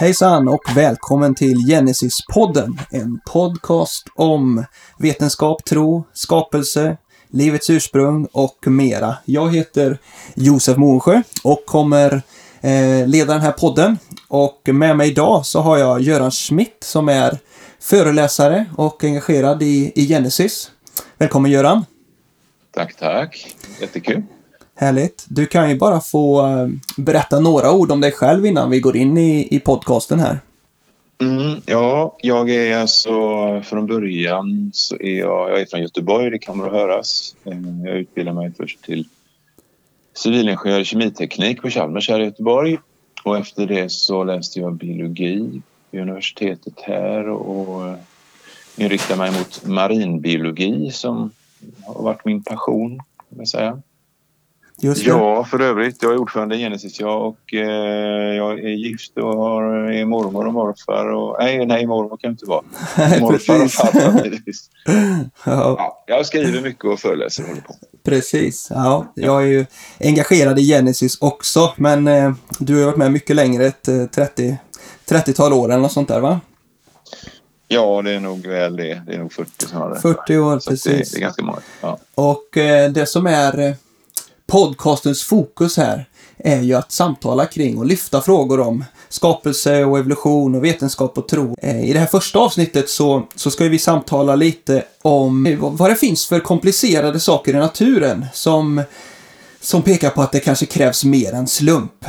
Hejsan och välkommen till Genesis-podden. En podcast om vetenskap, tro, skapelse, livets ursprung och mera. Jag heter Josef Månsjö och kommer eh, leda den här podden. Och med mig idag så har jag Göran Schmidt som är föreläsare och engagerad i, i Genesis. Välkommen Göran! Tack, tack. Jättekul. Härligt. Du kan ju bara få eh, berätta några ord om dig själv innan vi går in i, i podcasten här. Mm, ja, jag är alltså från början så är jag, jag är från Göteborg, det kan man höras. Eh, jag utbildade mig först till civilingenjör i kemiteknik på Chalmers här i Göteborg och efter det så läste jag biologi vid universitetet här och eh, inriktade mig mot marinbiologi som har varit min passion, kan man säga. Just det. Ja, för övrigt. Jag är ordförande i Genesis jag och eh, jag är gift och har, är mormor och morfar. Och, nej, nej, mormor kan jag inte vara. morfar och farfar. ja. ja, jag skriver mycket och föreläser och håller på. Precis. Ja, jag är ju engagerad i Genesis också, men eh, du har varit med mycket längre, ett 30, eh, 30-tal år eller något sånt där va? Ja, det är nog väl det. Det är nog 40 snarare. 40 år, Så precis. Det, det, är ganska många. Ja. Och eh, det som är eh, podcastens fokus här är ju att samtala kring och lyfta frågor om skapelse och evolution och vetenskap och tro. Eh, I det här första avsnittet så, så ska vi samtala lite om vad det finns för komplicerade saker i naturen som, som pekar på att det kanske krävs mer än slump.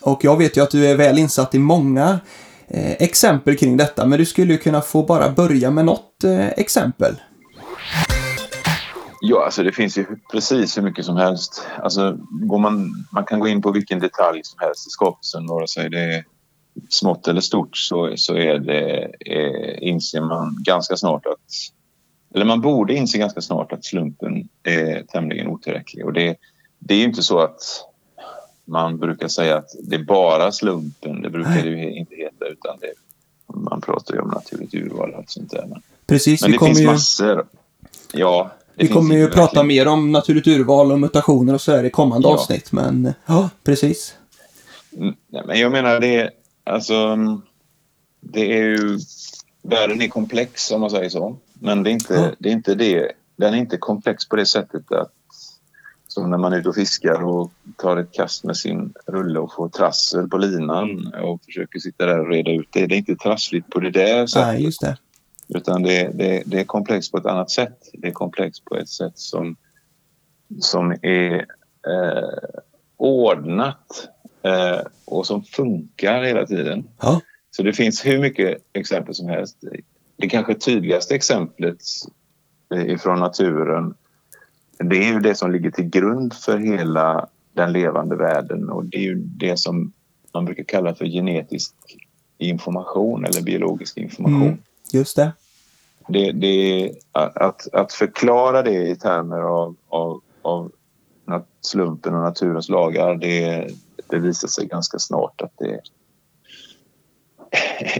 Och jag vet ju att du är väl insatt i många eh, exempel kring detta, men du skulle ju kunna få bara börja med något eh, exempel. Ja, alltså det finns ju precis hur mycket som helst. Alltså, går man, man kan gå in på vilken detalj som helst i skapelsen, vare sig det är smått eller stort, så, så är det, är, inser man ganska snart att... Eller man borde inse ganska snart att slumpen är tämligen otillräcklig. Och det, det är ju inte så att man brukar säga att det är bara slumpen, det brukar det ju inte heta, utan det, man pratar ju om naturligt urval och allt sånt där. Men, Precis, men det finns ju... massor. Ja, vi kommer ju prata mer om naturligt urval och mutationer och så här i kommande ja. avsnitt, men ja, precis. Mm, nej, men jag menar det, alltså, det är ju, världen är komplex om man säger så, men det är inte, ja. det är inte det, den är inte komplex på det sättet att som när man är ute och fiskar och tar ett kast med sin rulle och får trassel på linan och försöker sitta där och reda ut det. Det är inte trassligt på det där sättet. Nej, just det. Utan det, det, det är komplext på ett annat sätt. Det är komplext på ett sätt som, som är eh, ordnat eh, och som funkar hela tiden. Ja. Så det finns hur mycket exempel som helst. Det kanske tydligaste exemplet ifrån naturen det är ju det som ligger till grund för hela den levande världen och det är ju det som man brukar kalla för genetisk information eller biologisk information. Mm, just det det, det, att, att förklara det i termer av, av, av slumpen och naturens lagar det, det visar sig ganska snart att det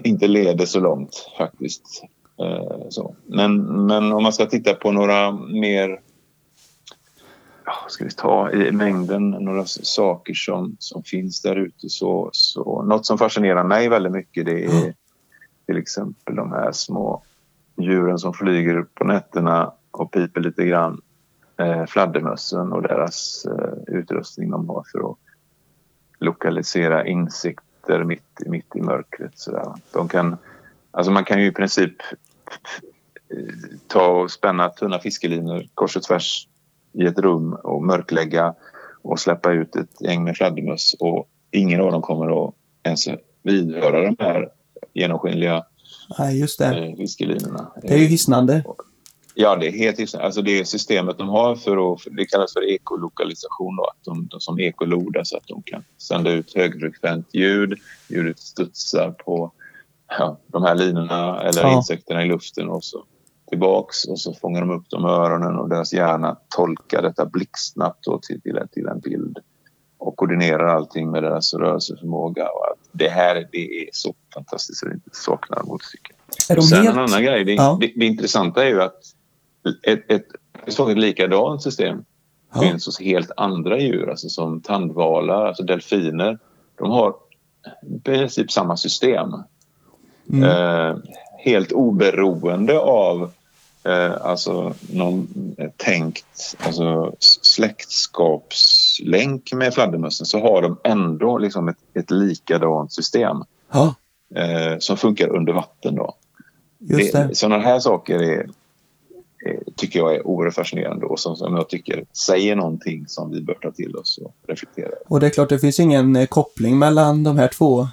inte leder så långt faktiskt. Eh, så. Men, men om man ska titta på några mer ska vi ta i mängden några saker som, som finns där ute så, så något som fascinerar mig väldigt mycket det är till exempel de här små djuren som flyger på nätterna och piper lite grann. Eh, fladdermössen och deras eh, utrustning de har för att lokalisera insikter mitt, mitt i mörkret. Sådär. De kan, alltså man kan ju i princip eh, ta och spänna tunna fiskelinor kors och tvärs i ett rum och mörklägga och släppa ut ett gäng med fladdermöss och ingen av dem kommer att ens vidröra de här genomskinliga Nej, just det. Eh, fiskelinorna. Det är ju hisnande. Ja, det är helt hisnande. Alltså det systemet de har för att, det kallas för ekolokalisation då, att de, de som ekolodar så att de kan sända ut högfrekvent ljud. Ljudet studsar på ja, de här linorna eller ja. insekterna i luften och så tillbaks och så fångar de upp dem med öronen och deras hjärna tolkar detta blixtsnabbt till, till, till en bild och koordinerar allting med deras rörelseförmåga. Och att det här det är så fantastiskt så det inte saknar motstycke. Är de Sen helt... en annan grej, det, ja. det, det, intressanta är ju att ett, ett, ett likadant system ja. finns hos helt andra djur, alltså som tandvalar, alltså delfiner. De har i princip samma system. Mm. Eh, helt oberoende av eh, alltså någon tänkt alltså, släktskapslänk med fladdermössen så har de ändå liksom ett, ett likadant system Ja, eh, som funkar under vatten. Då. just det. Sådana här saker är, är, tycker jag är oerhört fascinerande och som, som jag tycker säger någonting som vi bör ta till oss och reflektera. Och det är klart, det finns ingen eh, koppling mellan de här två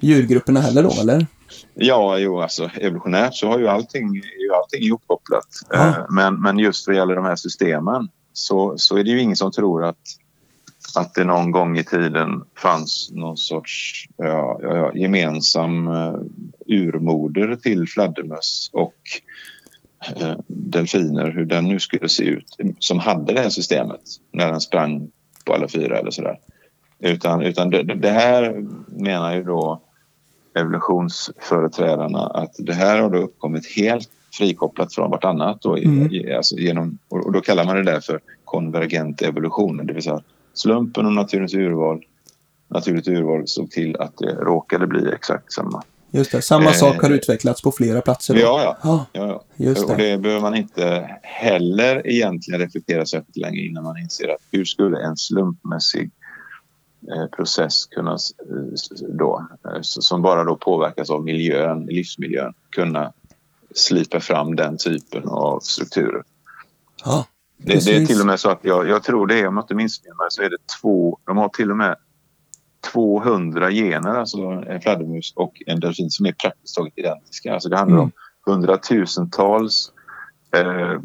djurgrupperna heller då, eller? Ja, jo, alltså evolutionärt så har ju allting, är ju allting ihopkopplat. Ja. Eh, Men, men just vad gäller de här systemen så, så är det ju ingen som tror att, att det någon gång i tiden fanns någon sorts ja, ja, gemensam uh, urmoder till fladdermöss och eh, delfiner, hur den nu skulle se ut, som hade det här systemet när den sprang på alla fyra eller sådär. Utan, utan det, det här menar ju då evolutionsföreträdarna att det här har då uppkommit helt frikopplat från vartannat. Då, Mm. alltså genom, och då kallar man det där för konvergent evolution. Det vill säga slumpen och naturens urval, naturligt urval såg till att det råkade bli exakt samma. Just det, samma Eh, sak har utvecklats på flera platser. Då. Ja, ja. ja ja, ja. just Och det. behöver man inte heller egentligen reflektera särskilt länge innan man inser att hur skulle en slumpmässig eh, process kunna då, eh, som bara då påverkas av miljön, livsmiljön, kunna slipa fram den typen av strukturer. Ja, Det, det är till och med så att jag, jag tror det är, om jag inte missminner mig, så är det två, de har till och med 200 gener, alltså en fladdermus och en delfin som är praktiskt taget identiska. Alltså det handlar Mm. om hundratusentals eh,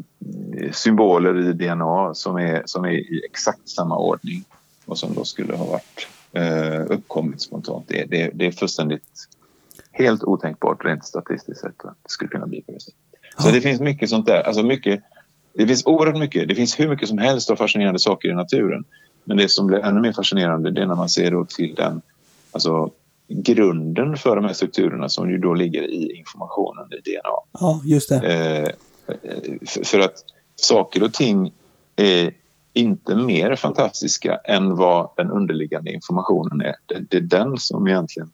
symboler i DNA som är, som är i exakt samma ordning och som då skulle ha varit eh, uppkommit spontant. Det, det, det är fullständigt helt otänkbart rent statistiskt sett att det skulle kunna bli på det sättet. Så det finns mycket sånt där. Alltså mycket, det finns oerhört mycket. Det finns hur mycket som helst av fascinerande saker i naturen. Men det som blir ännu mer fascinerande det är när man ser då till den alltså, grunden för de här strukturerna som ju då ligger i informationen i DNA. ja, just det. Eh, för, att saker och ting är inte mer fantastiska än vad den underliggande informationen är. Det, det är den som egentligen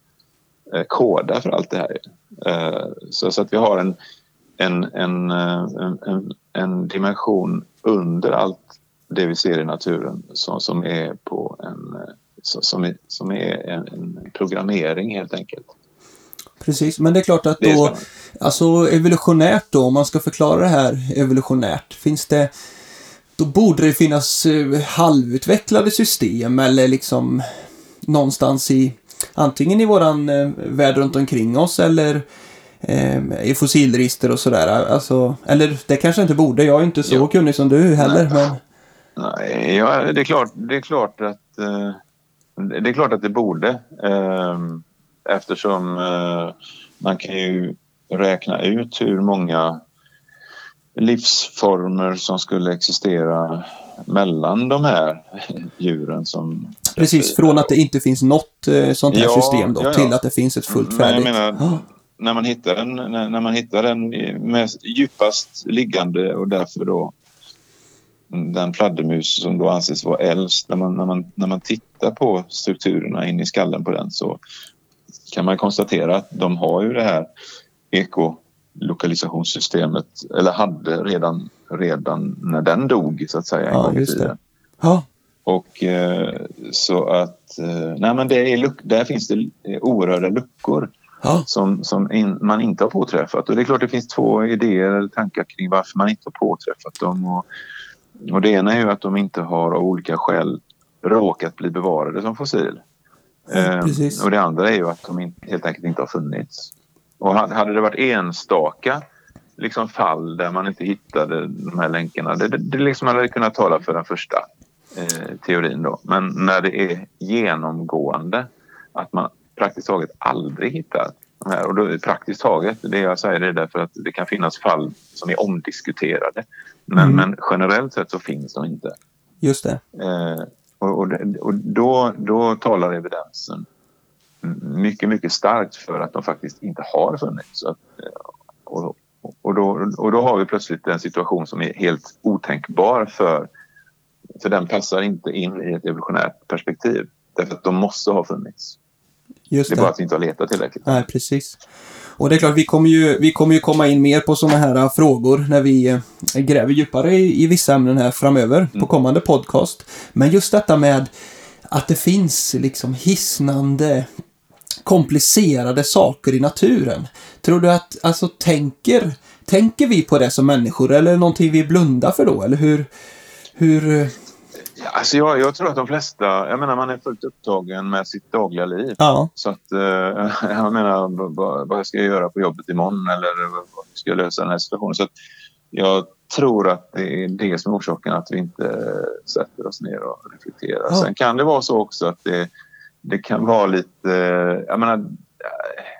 eh, kodar för allt det här. Eh, så, så att vi har en, en, en, eh, en, en, en dimension under allt det vi ser i naturen som, som är på en eh, som är, som är en, en programmering helt enkelt. Precis, men det är klart att då, alltså evolutionärt då, om man ska förklara det här evolutionärt, finns det, då borde det finnas eh, halvutvecklade system eller liksom någonstans i, antingen i våran eh, värld runt omkring oss eller eh, i fossilregister och sådär. Alltså, eller det kanske inte borde, jag är inte så Ja. kunnig som du heller, Nej. men Nej, ja, det, är klart, det, är klart att, eh, det är klart att det borde. Eh, eftersom eh, man kan ju räkna ut hur många livsformer som skulle existera mellan de här djuren som... precis från att det inte finns något sånt här Ja, system då, ja, ja. till att det finns ett fullt Men jag färdigt. menar. När man hittar den, när, när man hittar den mest djupast liggande och därför då den fladdermus som då anses vara äldst. När man, när, man, när man tittar på strukturerna in i skallen på den så kan man konstatera att de har ju det här ekolokalisationssystemet eller hade redan, redan när den dog så att säga Ja, just det. ja, Och eh, så att eh, nej men det är där finns det eh, oerhörda luckor ja, som, som in, man inte har påträffat. Och det är klart det finns två idéer eller tankar kring varför man inte har påträffat dem. Och, och det ena är ju att de inte har av olika skäl råkat bli bevarade som fossil. Ja, Eh, precis. och det andra är ju att de helt enkelt inte har funnits. Och hade hade det varit enstaka liksom fall där man inte hittade de här länkarna, det, det, det liksom hade kunnat tala för den första eh, teorin då. Men när det är genomgående att man praktiskt taget aldrig hittar de här. Och då, praktiskt taget, det jag säger det är därför att det kan finnas fall som är omdiskuterade. Men, Mm. men generellt sett så finns de inte. just det. Eh, och och, och då, då talar evidensen mycket, mycket starkt för att de faktiskt inte har funnits. Att, eh, och, och, då, och då har vi plötsligt en situation som är helt otänkbar för, för den passar inte in i ett evolutionärt perspektiv. Därför att de måste ha funnits. Just Det är det. bara att vi inte har letat tillräckligt. Nej, precis. Och det är klart, vi kommer ju, vi kommer ju komma in mer på sådana här äh, frågor när vi eh, gräver djupare i, i vissa ämnen här framöver på kommande podcast. Men just detta med att det finns liksom hisnande komplicerade saker i naturen. Tror du att, alltså tänker, tänker vi på det som människor eller är det någonting vi blundar för då? Eller hur, hur, alltså jag, jag tror att de flesta, jag menar man är fullt upptagen med sitt dagliga liv. ja, Så att, eh, jag menar, v- v- vad ska jag göra på jobbet imorgon eller vad ska jag lösa den här situationen? Så att jag tror att det är det som är orsaken att vi inte sätter oss ner och reflekterar. Ja. Sen kan det vara så också att det, det kan vara lite, jag menar,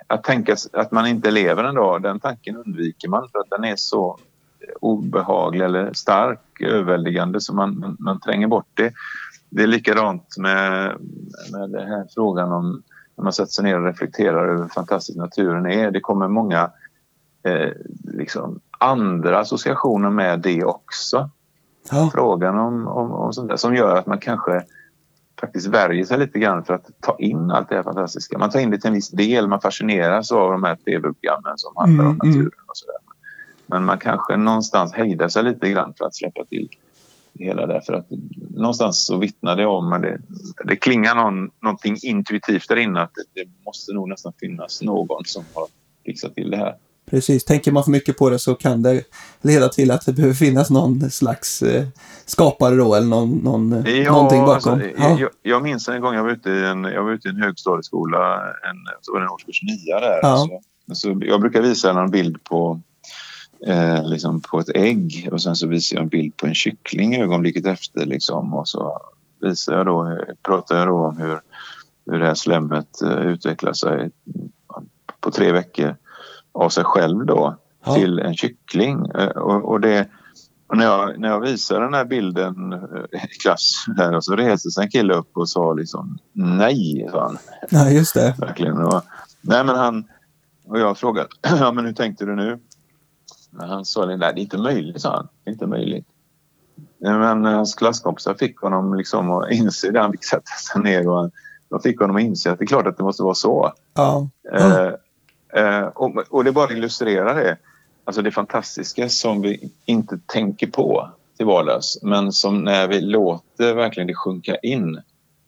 att tänka att man inte lever en dag, den tanken undviker man för att den är så obehaglig eller stark, överväldigande så man, man, man tränger bort det. Det är likadant med, med den här frågan om när man sätter sig ner och reflekterar över hur fantastisk naturen är. Det kommer många eh, liksom andra associationer med det också. ja, Frågan om, om, om sånt där som gör att man kanske faktiskt värjer sig lite grann för att ta in allt det här fantastiska. Man tar in det till en viss del, man fascineras av de här tv-programmen som handlar om Mm, mm. naturen och sådär. Men man kanske någonstans hejdar sig lite grann för att släppa till det hela därför att någonstans så vittnar det om, men det, det klingar någon, någonting intuitivt där inne att det, det måste nog nästan finnas någon som har fixat till det här. precis. Tänker man för mycket på det så kan det leda till att det behöver finnas någon slags eh, skapare då eller någon, någon, eh, Ja, någonting bakom. alltså, ja. jag, jag minns en gång jag var ute i en, jag var ute i en högstadieskola, en, så var det en årskurs 9 där. Ja. Så, så jag brukar visa en bild på, eh, liksom på ett ägg och sen så visar jag en bild på en kyckling ögonblicket efter. Liksom, och så visar jag då, pratar jag då om hur, hur det här slemmet eh, utvecklar sig på tre veckor av sig själv då Ja. till en kyckling. Eh, Och, och det, och när, jag, när jag visade den här bilden eh, i klass där, så reste sig en kille upp och sa liksom nej, han. ja, just det. Verkligen. Och, nej, men han, och jag frågade, ja men hur tänkte du nu? Men han sa, nej det är inte möjligt, sa han. Det är inte möjligt. Men hans klasskompisar fick honom liksom att inse det. Han fick sätta sig ner och han, de fick honom att inse att det är klart att det måste vara så. Ja. Eh, eh, och, och det bara illustrerar det. Alltså det fantastiska som vi inte tänker på till vardags men som när vi låter verkligen det sjunka in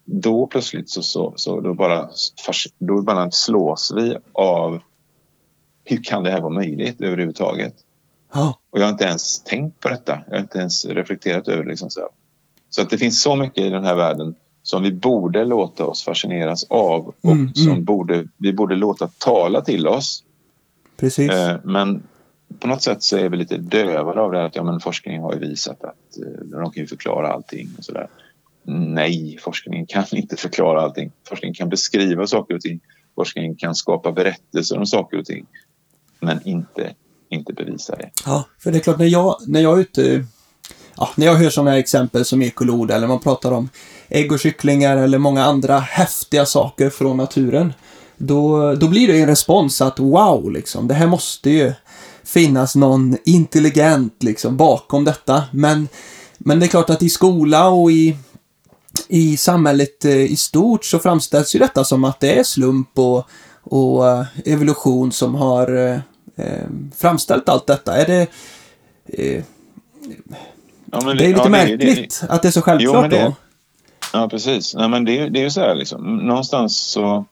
då plötsligt så, så, så då, bara, då bara slås vi av hur kan det här vara möjligt överhuvudtaget? Och jag har inte ens tänkt på detta. Jag har inte ens reflekterat över det. Liksom så så att det finns så mycket i den här världen som vi borde låta oss fascineras av och Mm, som mm. Borde, vi borde låta tala till oss. Precis. Eh, men på något sätt så är vi lite dövade av det här att ja, men forskningen har ju visat att eh, de kan ju förklara allting och sådär. Nej, forskningen kan inte förklara allting. Forskningen kan beskriva saker och ting. Forskningen kan skapa berättelser om saker och ting. Men inte, inte bevisa det. Ja, för det är klart när jag, när jag är ute, ja, när jag hör sådana här exempel som ekolod eller man pratar om ägg och kycklingar eller många andra häftiga saker från naturen. Då, då blir det en respons att wow, liksom, det här måste ju finnas någon intelligent liksom bakom detta. Men, men det är klart att i skola och i, i samhället eh, i stort så framställs ju detta som att det är slump och, och eh, evolution som har eh, framställt allt detta. Är det, eh, Ja, men det är lite ja, märkligt att det är så självklart Jo, det- då. Ja, precis. Nej, men det, det är ju så här liksom. Någonstans så,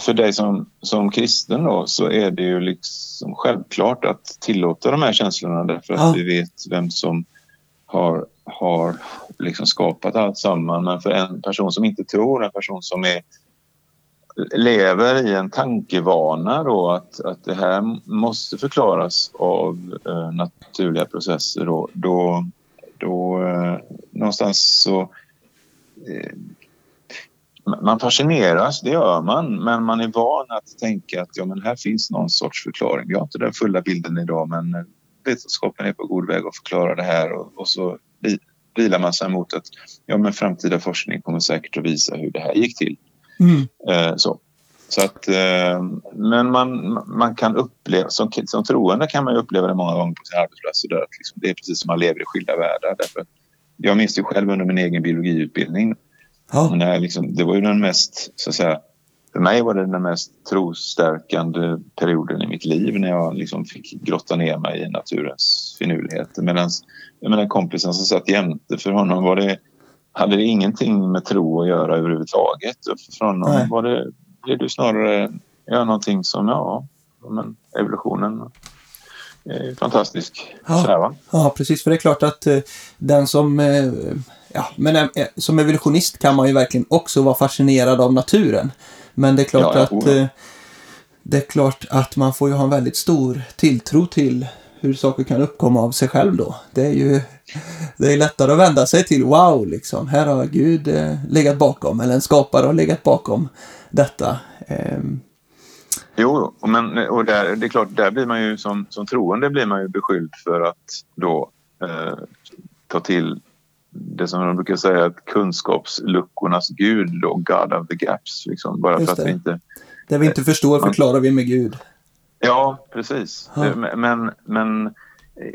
för dig som, som kristen då, så är det ju liksom självklart att tillåta de här känslorna därför att Ja. vi vet vem som har, har liksom skapat allt samman. Men för en person som inte tror, en person som är, lever i en tankevana då att, att det här måste förklaras av eh, naturliga processer då, då, då eh, någonstans så eh, man fascineras, det gör man, men man är van att tänka att ja, men här finns någon sorts förklaring. Vi har inte den fulla bilden idag, men eh, vetenskapen är på god väg att förklara det här och, och så vilar man sig mot att ja, men framtida forskning kommer säkert att visa hur det här gick till. Mm. Eh, så. Så att, eh, men man, man kan uppleva, som, som troende kan man uppleva det många gånger på sin arbetsplats. Att liksom, det är precis som man lever i skilda världar. Därför att jag minns ju själv under min egen biologiutbildning Ja. när liksom, det var ju den mest så att säga, för mig var det den mest trostärkande perioden i mitt liv när jag liksom fick grotta ner mig i naturens finurligheter. Medan kompisen som satt jämte, för honom var det, hade det ingenting med tro att göra överhuvudtaget. Honom Nej. var det, blev det snarare ja, någonting som, ja, men evolutionen är ju fantastisk. Ja. Va? Ja, precis. För det är klart att eh, den som... Eh, ja, men eh, som evolutionist kan man ju verkligen också vara fascinerad av naturen. Men det är klart Ja, att... Eh, det är klart att man får ju ha en väldigt stor tilltro till hur saker kan uppkomma av sig själv då. Det är ju det är lättare att vända sig till wow, liksom. Här har Gud eh, legat bakom, eller en skapare har legat bakom detta. Ehm, Jo, och men, och där, det är klart, där blir man ju som, som troende blir man ju beskylld för att då eh, ta till det som de brukar säga att kunskapsluckornas gud då, God of the gaps. Liksom, bara Just för att det. vi inte... det vi inte förstår man- förklarar vi med Gud. Ja, precis. Det- Men, men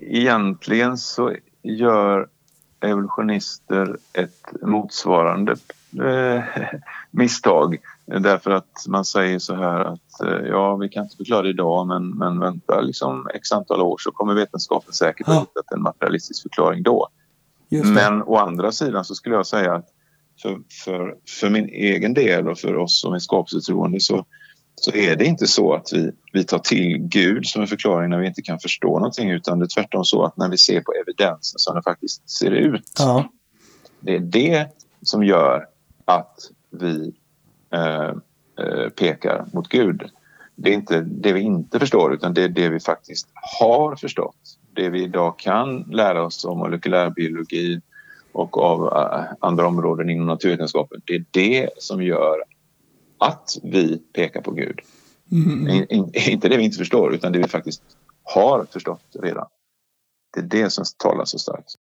egentligen så gör evolutionister ett motsvarande eh, misstag. Därför att man säger så här att eh, ja, vi kan inte förklara det idag men, men vänta liksom x antal år så kommer vetenskapen säkert Ja. ha hittat en materialistisk förklaring då. Men å andra sidan så skulle jag säga att för, för, för min egen del och för oss som är skapelsetroende så, så är det inte så att vi, vi tar till Gud som en förklaring när vi inte kan förstå någonting utan det är tvärtom så att när vi ser på evidensen som den faktiskt ser ut Ja, det är det som gör att vi eh, eh, pekar mot Gud. Det är inte det vi inte förstår utan det är det vi faktiskt har förstått. Det vi idag kan lära oss om molekylärbiologi och av eh, andra områden inom naturvetenskapen. Det är det som gör att vi pekar på Gud. mm, In, in, inte det vi inte förstår utan det vi faktiskt har förstått redan. Det är det som talar så starkt.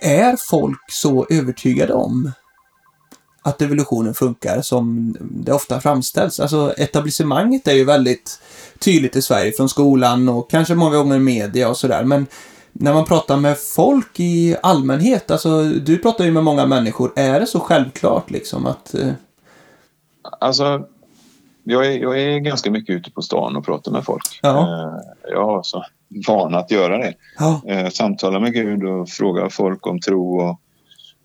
Är folk så övertygade om att evolutionen funkar som det ofta framställs? Alltså etablissemanget är ju väldigt tydligt i Sverige från skolan och kanske många gånger media och sådär. Men när man pratar med folk i allmänhet, alltså du pratar ju med många människor, är det så självklart liksom att... eh, Alltså, jag är, jag är ganska mycket ute på stan och pratar med folk. Ja. Eh, Jag har så vana att göra det. Ja, Eh, Samtala med Gud och fråga folk om tro och,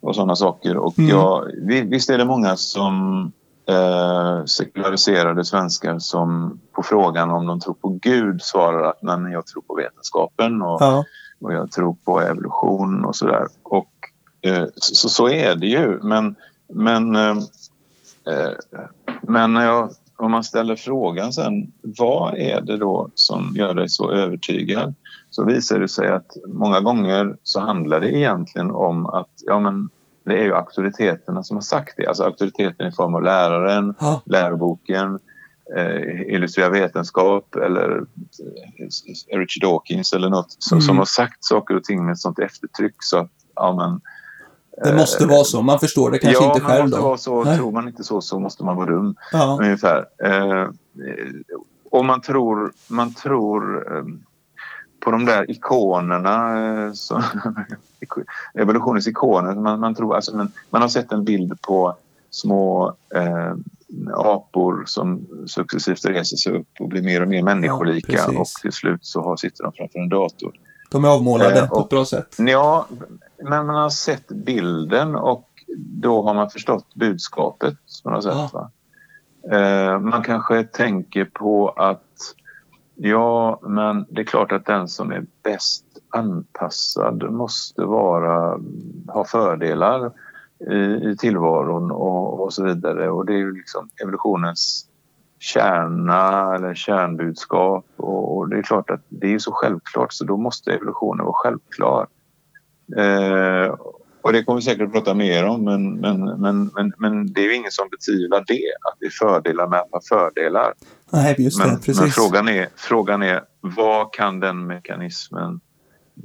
och sådana saker. Och Mm. jag, vi- visst är det många som eh, sekulariserade svenskar som på frågan om de tror på Gud svarar att men jag tror på vetenskapen och, ja, och jag tror på evolution och sådär. Och eh, så, så är det ju. Men, men, eh, eh, men när jag, om man ställer frågan sen, vad är det då som gör dig så övertygad? Så visar det sig att många gånger så handlar det egentligen om att ja, men det är ju auktoriteterna som har sagt det. Alltså auktoriteten i form av läraren, ja, läroboken, eh, illustrerad vetenskap eller eh, Richard Dawkins eller något som, Mm. som har sagt saker och ting med ett sånt eftertryck så att ja, men, det måste vara så. Man förstår det kanske ja, inte man själv måste då. vara så. Nej. Tror man inte så så måste man vara dum Ja, ungefär. Eh, och man tror, man tror eh, på de där ikonerna, eh, som, evolutionens ikoner. Man, man, tror, alltså, man, man har sett en bild på små eh, apor som successivt reser sig upp och blir mer och mer människolika precis. och till slut så har, sitter de framför en dator. de är avmålade Eh, på ett bra sätt. Ja, men man har sett bilden och då har man förstått budskapet på något sätt. Ja. Eh, man kanske tänker på att ja, men det är klart att den som är bäst anpassad måste vara, ha fördelar i, i tillvaron och, och så vidare. Och det är ju liksom evolutionens kärna eller kärnbudskap och, och det är klart att det är så självklart så då måste evolutionen vara självklar. Eh, och det kommer vi säkert att prata mer om men, men, men, men, men det är ju ingen som betvivlar det, att det är fördelar med att ha fördelar. Nej, just det. Men, Precis. men frågan, är, frågan är vad kan den mekanismen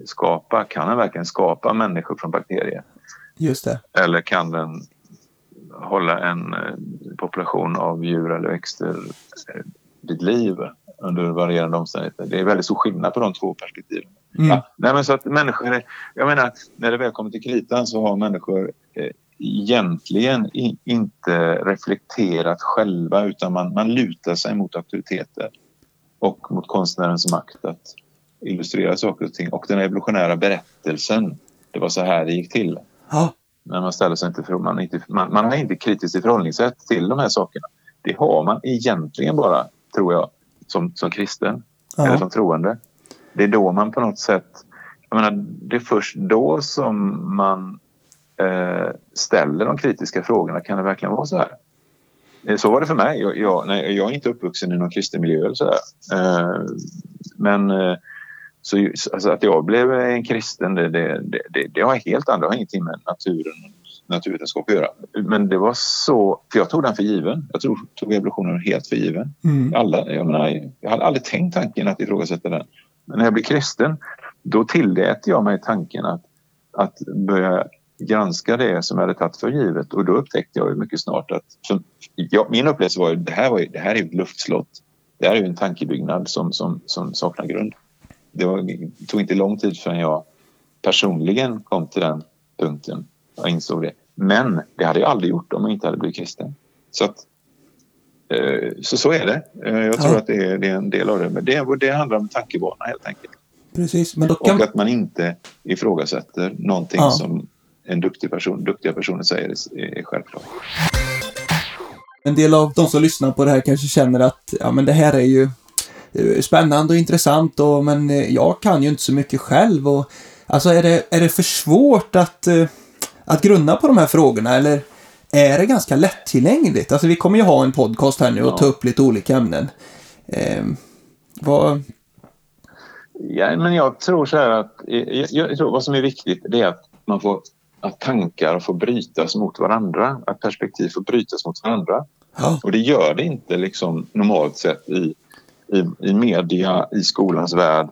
skapa? Kan den verkligen skapa människor från bakterier? Just det. Eller kan den hålla en eh, population av djur eller växter eh, vid liv? under varierande omständigheter. Det är väldigt stor skillnad på de två perspektiven. Mm. Ja, nej, men så att människor, jag menar, när det väl kommer till kritan så har människor eh, egentligen i, inte reflekterat själva utan man, man lutar sig mot auktoriteter och mot konstnärens makt att illustrera saker och ting. Och den evolutionära berättelsen, det var så här det gick till. Ja. När man ställer sig inte, för- man, inte, man, man har inte kritiskt förhållningssätt till de här sakerna. Det har man egentligen bara, tror jag, som, som kristen eller Ja. som troende. Det är då man på något sätt... Jag menar, det är först då som man eh, ställer de kritiska frågorna. Kan det verkligen vara så här? Eh, Så var det för mig. Jag, jag, nej, jag är inte uppvuxen i någon kristen miljö. Eller så. Eh, men eh, så, alltså att jag blev en kristen, det, det, det, det, har helt andra, det har ingenting med naturen naturvetenskap att göra. Men det var så, för jag tog den för given. Jag tog, tog evolutionen helt för given. Mm. Alla, jag, menar, jag hade aldrig tänkt tanken att ifrågasätta den. Men när jag blev kristen, då tillät jag mig tanken att, att börja granska det som jag hade tagit för givet. Och då upptäckte jag mycket snart att... För, ja, min upplevelse var ju det här, var ju, det här är ett luftslott. Det här är ju en tankebyggnad som, som, som saknar grund. Det, var, det tog inte lång tid förrän jag personligen kom till den punkten och insåg det. Men det hade jag aldrig gjort om jag inte hade blivit kristen. Så att Eh, Så så är det. Eh, Jag tror Ja. att det är, det är en del av det. Men det, det handlar om tankebana helt enkelt. Precis, men då kan... Och att man inte ifrågasätter någonting Ja. som en duktig person, duktiga personer säger är, självklart. En del av de som lyssnar på det här kanske känner att ja, men det här är ju spännande och intressant och men eh, jag kan ju inte så mycket själv och alltså är det, är det för svårt att, eh, att grunna på de här frågorna eller är det ganska lättillgängligt? Alltså vi kommer ju ha en podcast här nu och Ja. ta upp lite olika ämnen. Eh, vad, Ja, men jag tror så här att jag, jag tror vad som är viktigt det är att man får att tankar får brytas mot varandra, att perspektiv får brytas mot varandra. ja, Och det gör det inte liksom normalt sett i, i, i media, i skolans värld.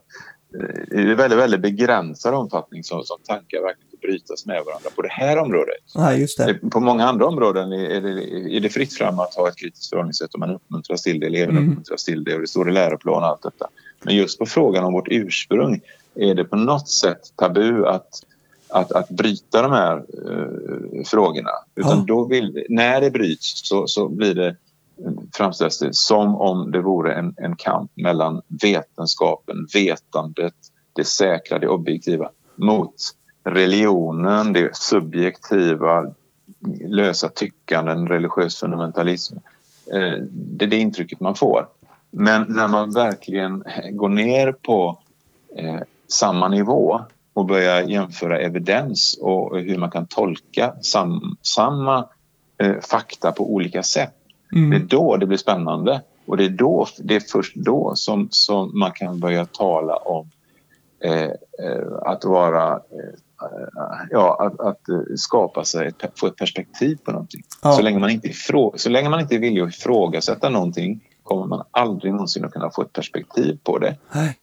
Eh, I väldigt, väldigt begränsad omfattning som, som tankar verkligen får brytas med varandra på det här området. nej just det. På många andra områden är det, är det fritt fram att ha ett kritiskt förhållningssätt och man uppmuntras till det, eleverna Mm. uppmuntras till det och det står i läroplan och allt detta. Men just på frågan om vårt ursprung är det på något sätt tabu att, att, att bryta de här eh, frågorna. Utan Ja. då vill, när det bryts så, så blir det framställs det som om det vore en, en kamp mellan vetenskapen, vetandet, det säkra, det objektiva mot religionen, det subjektiva, lösa tyckanden, religiös fundamentalism. Eh, det är det intrycket man får. Men när man verkligen går ner på eh, samma nivå och börjar jämföra evidens och hur man kan tolka sam, samma eh, fakta på olika sätt. Det är Mm. då det blir spännande. Och det är, då, det är först då som, som man kan börja tala om eh, eh, att vara... Eh, ja, att, att eh, skapa sig, ett, få ett perspektiv på någonting. Ja. Så, länge man inte ifrå, så länge man inte är villig att ifrågasätta någonting kommer man aldrig någonsin att kunna få ett perspektiv på det. Nej.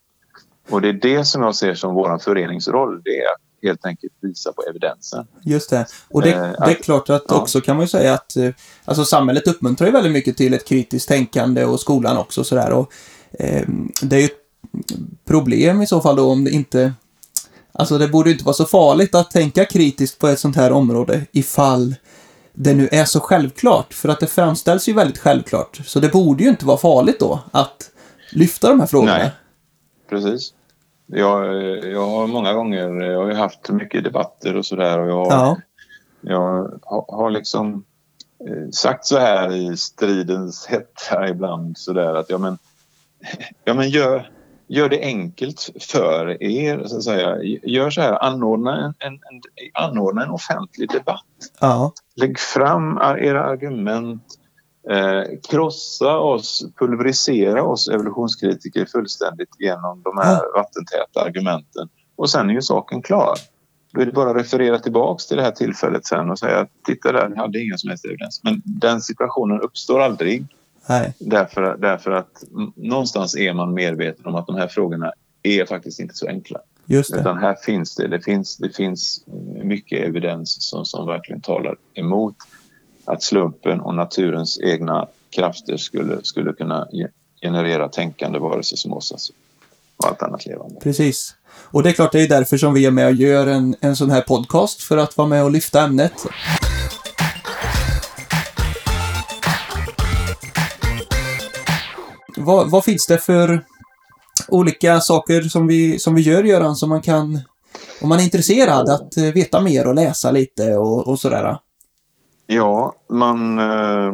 Och det är det som jag ser som vår föreningsroll. Det är att helt enkelt visa på evidensen. Just det. Och det, Eh, det är klart att ja. också kan man ju säga att eh, alltså samhället uppmuntrar ju väldigt mycket till ett kritiskt tänkande och skolan också sådär. Och, eh, det är ju ett problem i så fall då om det inte Alltså det borde ju inte vara så farligt att tänka kritiskt på ett sånt här område ifall det nu är så självklart. För att det framställs ju väldigt självklart. Så det borde ju inte vara farligt då att lyfta de här frågorna. Nej. Precis. Jag, jag har många gånger jag har ju haft mycket debatter och sådär. Och jag, Ja, jag har, har liksom eh, sagt så här i stridens hetta ibland sådär att ja men, ja, men gör, gör det enkelt för er så att säga. Gör så här, anordna en, en, en, anordna en offentlig debatt. ja, Lägg fram era argument. Eh, krossa oss, pulverisera oss evolutionskritiker fullständigt genom de här vattentäta argumenten. Och sen är ju saken klar. Då är det bara att referera tillbaks till det här tillfället sen och säga att titta där, ni hade inga som helst evidens. Men den situationen uppstår aldrig nej, därför, därför att någonstans är man medveten om att de här frågorna är faktiskt inte så enkla. just det. Utan här finns det, det finns, det finns mycket evidens som, som verkligen talar emot att slumpen och naturens egna krafter skulle, skulle kunna generera tänkande varelser som oss alltså. och allt annat levande. Precis. Och det är klart, det är därför som vi är med och gör en, en sån här podcast, för att vara med och lyfta ämnet. Vad, vad finns det för olika saker som vi, som vi gör, Göran, som man kan, om man är intresserad, att eh, veta mer och läsa lite och, och sådär? Ja, man, eh,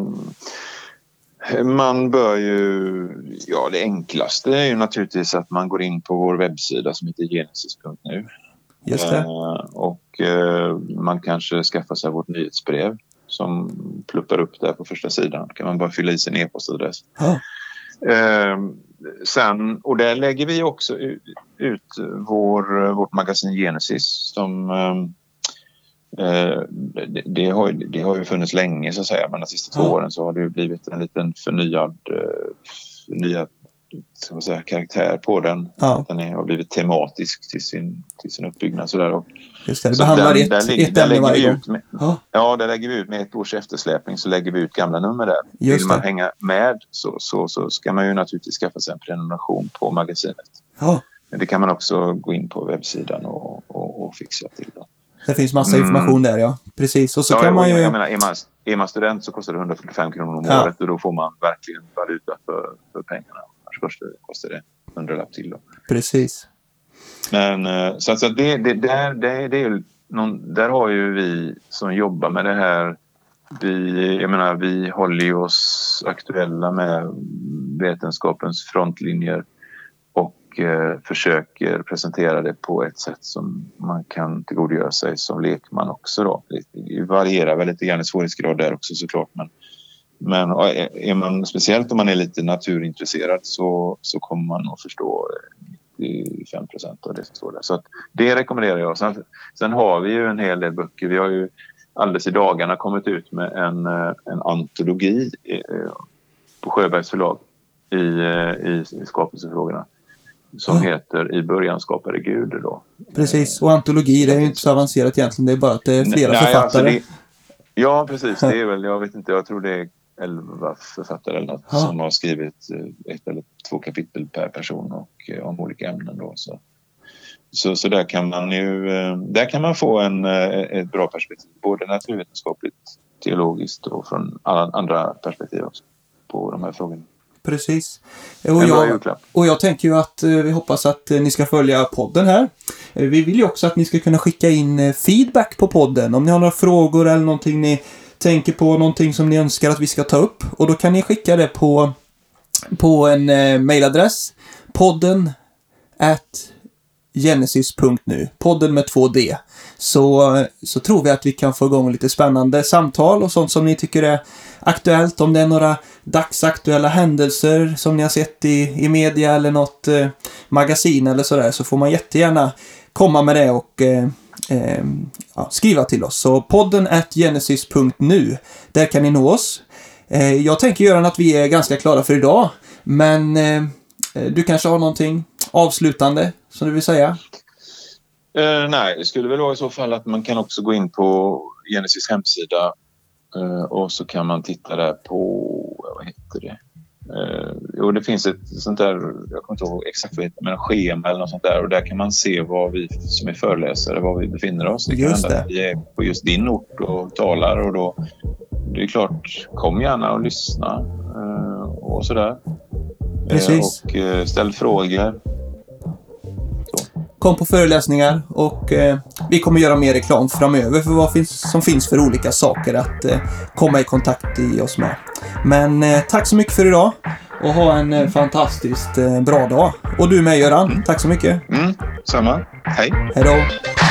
man bör ju... Ja, det enklaste är ju naturligtvis att man går in på vår webbsida som heter genesis.nu. Just det. Eh, och eh, man kanske skaffar sig vårt nyhetsbrev som pluppar upp där på första sidan. kan man bara fylla i sin e-postadress. Eh, sen, och där lägger vi också ut, vår, vårt magasin Genesis som det, det, har, det har ju funnits länge så att säga men de sista två åren så har det ju blivit en liten förnyad, eh, förnyad ska man säga, karaktär på den. ja Den är, har blivit tematisk till sin, till sin uppbyggnad. Sådär. Och, just det. Det behandlar där- ett, där ett där ämne varje gång. ut med, Ja, Ja, där lägger vi ut med ett års eftersläpning så lägger vi ut gamla nummer där. Just Vill man det. hänga med så, så, så ska man ju naturligtvis skaffa sig en prenumeration på magasinet. ja. Men det kan man också gå in på webbsidan och, och, och fixa till. Då. Det finns massa Mm. information där, ja. Precis. Och så ja, kan man jag, ju... jag menar, är man, är man student så kostar det 145 kronor om Ja. året och då får man verkligen valuta för, för pengarna. Annars kostar det, kostar det 100 lapp till. Då. Precis. Men eh, så, att- det, det, där, det, det är någon, där har ju vi som jobbar med det här vi, jag menar, vi håller ju oss aktuella med vetenskapens frontlinjer och eh, försöker presentera det på ett sätt som man kan tillgodogöra sig som lekman också. Då. Det varierar väl lite grann i svårighetsgrad där också såklart. Men, men är man, speciellt om man är lite naturintresserad så, så kommer man att förstå eh, 95 procent av det som står där. Så att det rekommenderar jag. Sen, sen har vi ju en hel del böcker. Vi har ju alldeles i dagarna kommit ut med en, eh, en antologi på Sjöbergs förlag i, i, i skapelsefrågorna som Ja. heter I början skapade Gud. Då. Precis. Och antologi, det är ju inte så avancerat egentligen. Det är bara att det är flera Nej, författare. alltså det, ja, precis. Det är väl, jag vet inte, jag tror det är elva författare eller något Ja. som har skrivit eh, ett eller två kapitel per person och eh, om olika ämnen. Då, så. Så, så där kan man ju eh, där kan man få en, ett bra perspektiv, både naturvetenskapligt, teologiskt och från alla andra perspektiv också på de här frågorna. Precis. Och jag, och jag tänker ju att eh, vi hoppas att eh, ni ska följa podden här. Eh, Vi vill ju också att ni ska kunna skicka in feedback på podden. Om ni har några frågor eller någonting ni tänker på, någonting som ni önskar att vi ska ta upp. Och då kan ni skicka det på, på en eh, mailadress. Podden at genesis.nu. Podden med två D. Så, så tror vi att vi kan få igång lite spännande samtal och sånt som ni tycker är aktuellt. Om det är några dagsaktuella händelser som ni har sett i, i media eller något eh, magasin eller sådär så får man jättegärna komma med det och eh, eh, ja, skriva till oss. Så podden at genesis.nu. Där kan ni nå oss. Eh, jag tänker göra att vi är ganska klara för idag. Men eh, eh, du kanske har någonting avslutande som du vill säga? Eh, nej, det skulle väl vara i så fall att man kan också gå in på Genesis hemsida eh, och så kan man titta där på, vad heter det? Eh, jo, det finns ett sånt där, jag kommer inte ihåg exakt vad det heter, men schema eller något sånt där och där kan man se var vi som är föreläsare, var vi befinner oss. Det Just det. vi är på just din ort och talar och då, det är klart, kom gärna och lyssna eh, och sådär. Eh, Precis. Och eh, ställ frågor. Kom på föreläsningar och eh, vi kommer göra mer reklam framöver för vad finns, som finns för olika saker att eh, komma i kontakt i oss med. Men eh, tack så mycket för idag och ha en eh, fantastiskt eh, bra dag. Och du med Göran, tack så mycket. Mm, samma. Hej! Hej då!